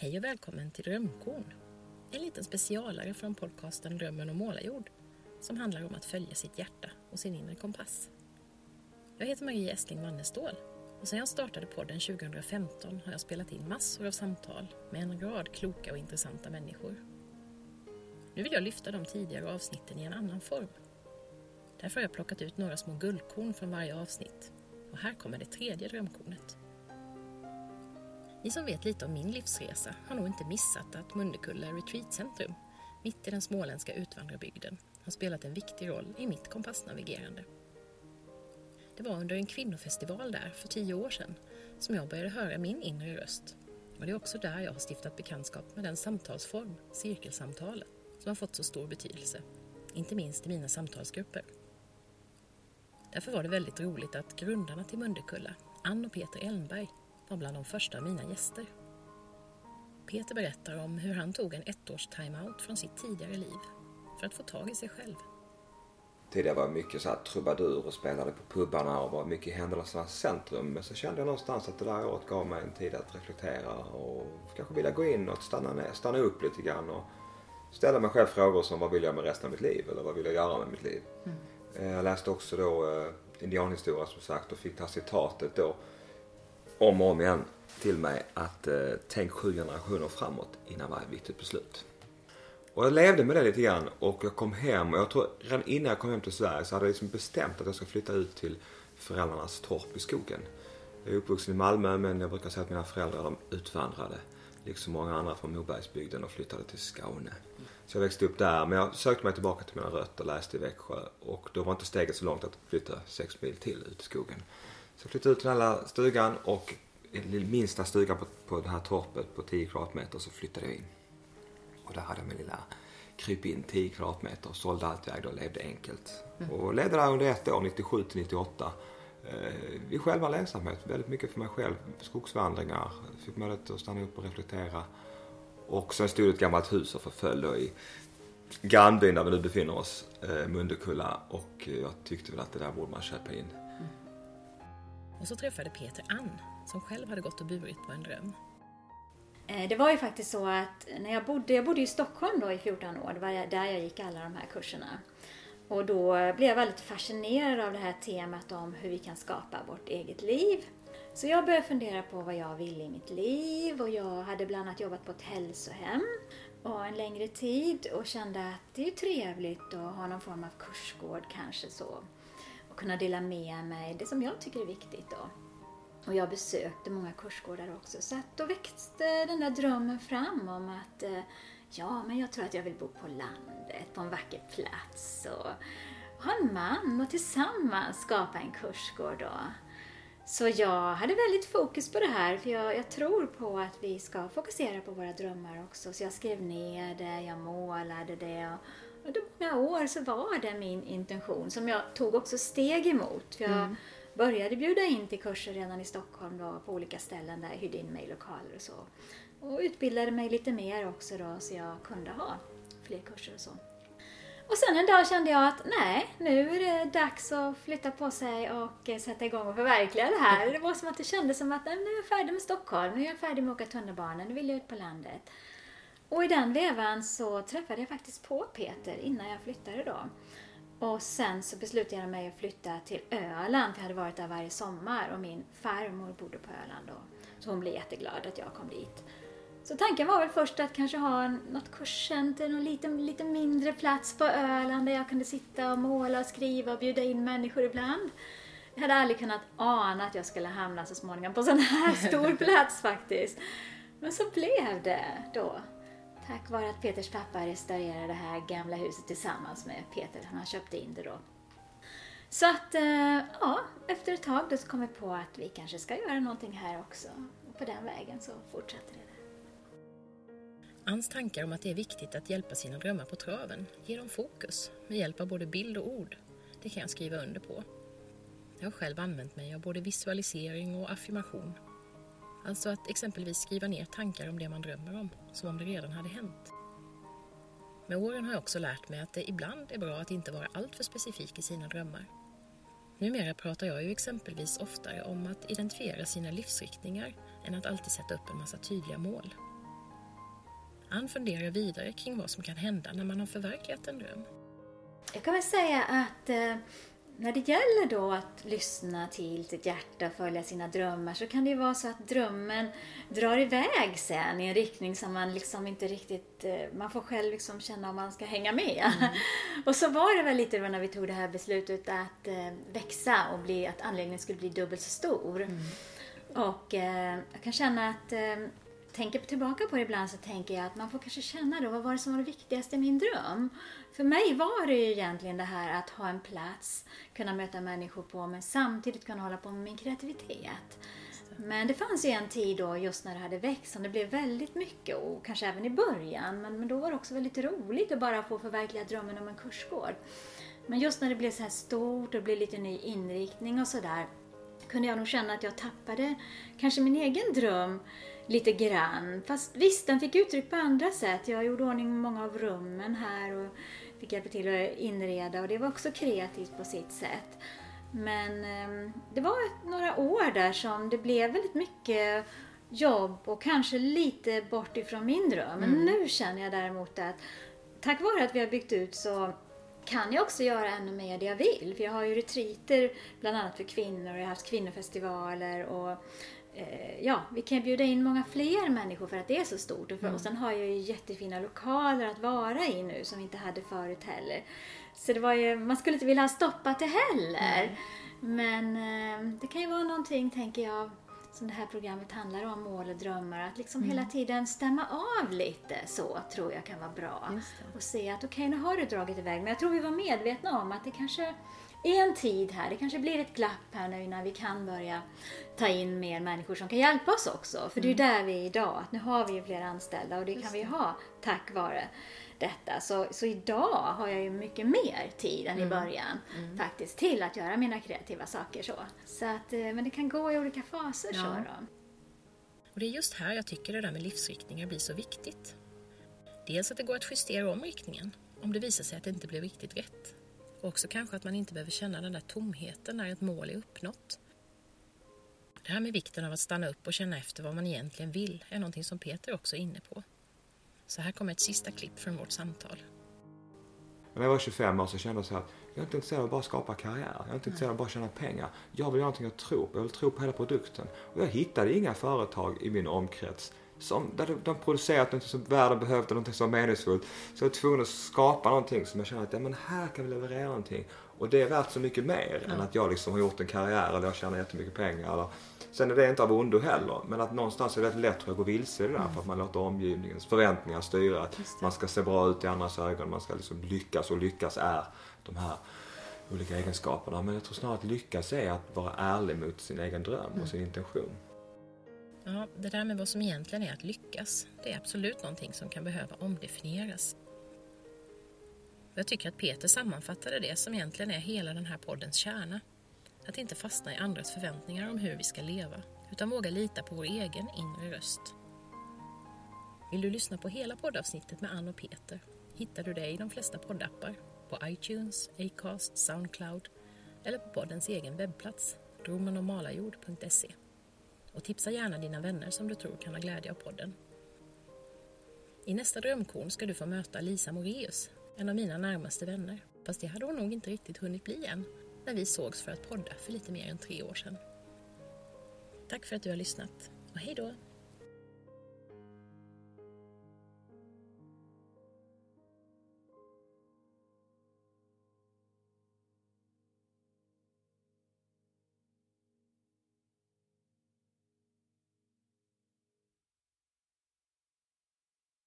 Hej och välkommen till Drömkorn. En liten specialare från podcasten Drömmen om målarjord som handlar om att följa sitt hjärta och sin inre kompass. Jag heter Marie Estling Wannestål och sedan jag startade podden 2015 har jag spelat in massor av samtal med en rad kloka och intressanta människor. Nu vill jag lyfta de tidigare avsnitten i en annan form. Därför har jag plockat ut några små guldkorn från varje avsnitt och här kommer det tredje drömkornet. Ni som vet lite om min livsresa har nog inte missat att Mundekulla Retreatcentrum, mitt i den småländska utvandrarbygden, har spelat en viktig roll i mitt kompassnavigerande. Det var under en kvinnofestival där för tio år sedan som jag började höra min inre röst. Och det är också där jag har stiftat bekantskap med den samtalsform, cirkelsamtalen, som har fått så stor betydelse, inte minst i mina samtalsgrupper. Därför var det väldigt roligt att grundarna till Mundekulla, Ann och Peter Elmberg, var bland de första av mina gäster. Peter berättar om hur han tog en ettårs timeout från sitt tidigare liv för att få tag i sig själv. Tidigare var jag mycket så här trubadur och spelade på pubbarna och var mycket i händelsernas centrum. Men så kände jag någonstans att det där året gav mig en tid att reflektera och kanske vilja gå in och stanna, ner, stanna upp lite grann och ställa mig själv frågor som vad vill jag med resten av mitt liv eller vad vill jag göra med mitt liv. Mm. Jag läste också då eh, indianhistoria som sagt och fick det här citatet då om och om igen till mig att eh, tänk sju generationer framåt innan varje viktigt beslut. Och jag levde med det lite grann och jag kom hem och jag tror redan innan jag kom hem till Sverige så hade jag liksom bestämt att jag ska flytta ut till föräldrarnas torp i skogen. Jag är uppvuxen i Malmö men jag brukar säga att mina föräldrar de utvandrade liksom många andra från Mobergsbygden och flyttade till Skåne. Så jag växte upp där men jag sökte mig tillbaka till mina rötter, läste i Växjö och då var inte steget så långt att flytta sex mil till ut i skogen. Så jag flyttade ut till den här stugan och den minsta stugan på, på det här torpet på 10 kvadratmeter så flyttade jag in. Och där hade jag min lilla kryp in 10 kvadratmeter, sålde allt jag ägde och levde enkelt. Mm. Och levde där under ett år, 97 till 98. Eh, I själva lönsamhet, väldigt mycket för mig själv. Skogsvandringar, fick möjlighet att stanna upp och reflektera. Och sen stod ett gammalt hus och förföll då i grannbyn där vi nu befinner oss, eh, Mundekulla. Och jag tyckte väl att det där borde man köpa in. Och så träffade Peter Ann som själv hade gått och burit på en dröm. Eh, det var ju faktiskt så att när jag bodde, jag bodde i Stockholm då i 14 år, det var där jag gick alla de här kurserna. Och då blev jag väldigt fascinerad av det här temat om hur vi kan skapa vårt eget liv. Så jag började fundera på vad jag ville i mitt liv och jag hade bland annat jobbat på ett hälsohem och en längre tid och kände att det är trevligt att ha någon form av kursgård kanske så. Och kunna dela med mig det som jag tycker är viktigt då. Och jag besökte många kursgårdar också. Så att då växte den där drömmen fram om att eh, ja, men jag tror att jag vill bo på landet, på en vacker plats och ha en man och tillsammans skapa en kursgård då. Så jag hade väldigt fokus på det här för jag, jag, tror på att vi ska fokusera på våra drömmar också. Så jag skrev ner det, jag målade det och under många år så var det min intention som jag tog också steg emot. För jag, mm började bjuda in till kurser redan i Stockholm då, på olika ställen där jag hyrde in mig i lokaler och så. Och utbildade mig lite mer också då så jag kunde ha fler kurser och så. Och sen en dag kände jag att nej, nu är det dags att flytta på sig och eh, sätta igång och förverkliga det här. Det var som att det kändes som att nu är jag färdig med Stockholm, nu är jag färdig med att åka tunnelbana, nu vill jag ut på landet. Och i den vevan så träffade jag faktiskt på Peter innan jag flyttade då. Och sen så beslutade jag mig att flytta till Öland, för jag hade varit där varje sommar och min farmor bodde på Öland då. Så hon blev jätteglad att jag kom dit. Så tanken var väl först att kanske ha något kurscenter, någon liten, lite mindre plats på Öland där jag kunde sitta och måla och skriva och bjuda in människor ibland. Jag hade aldrig kunnat ana att jag skulle hamna så småningom på sån här stor plats faktiskt. Men så blev det då. Tack vare att Peters pappa restaurerade det här gamla huset tillsammans med Peter. Han köpte in det då. Så att, eh, ja, efter ett tag då så kom vi på att vi kanske ska göra någonting här också. Och på den vägen så fortsatte det. Anns tankar om att det är viktigt att hjälpa sina drömmar på traven, ge dem fokus med hjälp av både bild och ord, det kan jag skriva under på. Jag har själv använt mig av både visualisering och affirmation Alltså att exempelvis skriva ner tankar om det man drömmer om, som om det redan hade hänt. Med åren har jag också lärt mig att det ibland är bra att inte vara alltför specifik i sina drömmar. Numera pratar jag ju exempelvis oftare om att identifiera sina livsriktningar än att alltid sätta upp en massa tydliga mål. Ann funderar vidare kring vad som kan hända när man har förverkligat en dröm. Jag kan väl säga att eh, när det gäller då att lyssna till sitt hjärta och följa sina drömmar så kan det ju vara så att drömmen drar iväg sen i en riktning som man liksom inte riktigt, eh, man får själv liksom känna om man ska hänga med. Mm. och så var det väl lite när vi tog det här beslutet att eh, växa och bli, att anläggningen skulle bli dubbelt så stor. Mm. Och eh, jag kan känna att tänker tillbaka på det ibland så tänker jag att man får kanske känna då, vad var det som var det viktigaste i min dröm? För mig var det ju egentligen det här att ha en plats, kunna möta människor på, men samtidigt kunna hålla på med min kreativitet. Men det fanns ju en tid då just när det hade växt som det blev väldigt mycket och kanske även i början. Men, men då var det också väldigt roligt att bara få förverkliga drömmen om en kursgård. Men just när det blev så här stort och det blev lite ny inriktning och sådär kunde jag nog känna att jag tappade kanske min egen dröm lite grann. Fast visst, den fick uttryck på andra sätt. Jag gjorde ordning många av rummen här och fick hjälpa till att inreda och det var också kreativt på sitt sätt. Men eh, det var några år där som det blev väldigt mycket jobb och kanske lite bort ifrån min dröm. Men mm. nu känner jag däremot att tack vare att vi har byggt ut så kan jag också göra ännu mer det jag vill. För jag har ju retriter bland annat för kvinnor och jag har haft kvinnofestivaler och ja, vi kan bjuda in många fler människor för att det är så stort. Och, för, mm. och sen har jag ju jättefina lokaler att vara i nu som vi inte hade förut heller. Så det var ju, man skulle inte vilja ha stoppat det heller. Mm. Men eh, det kan ju vara någonting, tänker jag, som det här programmet handlar om, mål och drömmar. Att liksom mm. hela tiden stämma av lite så tror jag kan vara bra. Och se att okej, okay, nu har du dragit iväg. Men jag tror vi var medvetna om att det kanske en tid här, det kanske blir ett glapp här nu innan vi kan börja ta in mer människor som kan hjälpa oss också. För det är ju mm. där vi är idag, att nu har vi ju fler anställda och det Just kan vi ha tack vare detta. Så, så idag har jag ju mycket mer tid än mm. i början mm. faktiskt till att göra mina kreativa saker så. så att, eh, men det kan gå i olika faser ja. så då. Och det är just här jag tycker det där med livsriktningar blir så viktigt. Dels att det går att justera om riktningen om det visar sig att det inte blev riktigt rätt. Och också kanske att man inte behöver känna den där tomheten när ett mål är uppnått. Det här med vikten av att stanna upp och känna efter vad man egentligen vill är någonting som Peter också är inne på. Så här kommer ett sista klipp från vårt samtal. När jag var 25 år så kände jag så här att jag är inte intresserad av att bara skapa karriär. Jag är inte intresserad av att bara tjäna pengar. Jag vill göra någonting jag tror på. Jag vill tro på hela produkten. Och jag hittade inga företag i min omkrets som, där de, producerat något som världen behövde, något som var meningsfullt. Så jag var tvungen att skapa någonting som jag kände att ja, men här kan vi leverera någonting. Och det är värt så mycket mer mm. än att jag liksom har gjort en karriär eller jag tjänar jättemycket pengar. Eller, sen är det inte av ondo heller, men att någonstans är det väldigt lätt att gå vilse i det där mm. för att man låter omgivningens förväntningar styra. Att man ska se bra ut i andras ögon, man ska liksom lyckas och lyckas är de här olika egenskaperna. Men jag tror snarare att lyckas är att vara ärlig mot sin egen dröm mm. och sin intention. Ja, det där med vad som egentligen är att lyckas, det är absolut någonting som kan behöva omdefinieras. Jag tycker att Peter sammanfattade det som egentligen är hela den här poddens kärna. Att inte fastna i andras förväntningar om hur vi ska leva, utan våga lita på vår egen inre röst. Vill du lyssna på hela poddavsnittet med Ann och Peter hittar du det i de flesta poddappar, på iTunes, Acast, Soundcloud eller på poddens egen webbplats, dromenomalajord.se. Och tipsa gärna dina vänner som du tror kan ha glädje av podden. I nästa drömkorn ska du få möta Lisa Moreus, en av mina närmaste vänner. Fast det hade hon nog inte riktigt hunnit bli än, när vi sågs för att podda för lite mer än tre år sedan. Tack för att du har lyssnat och hej då!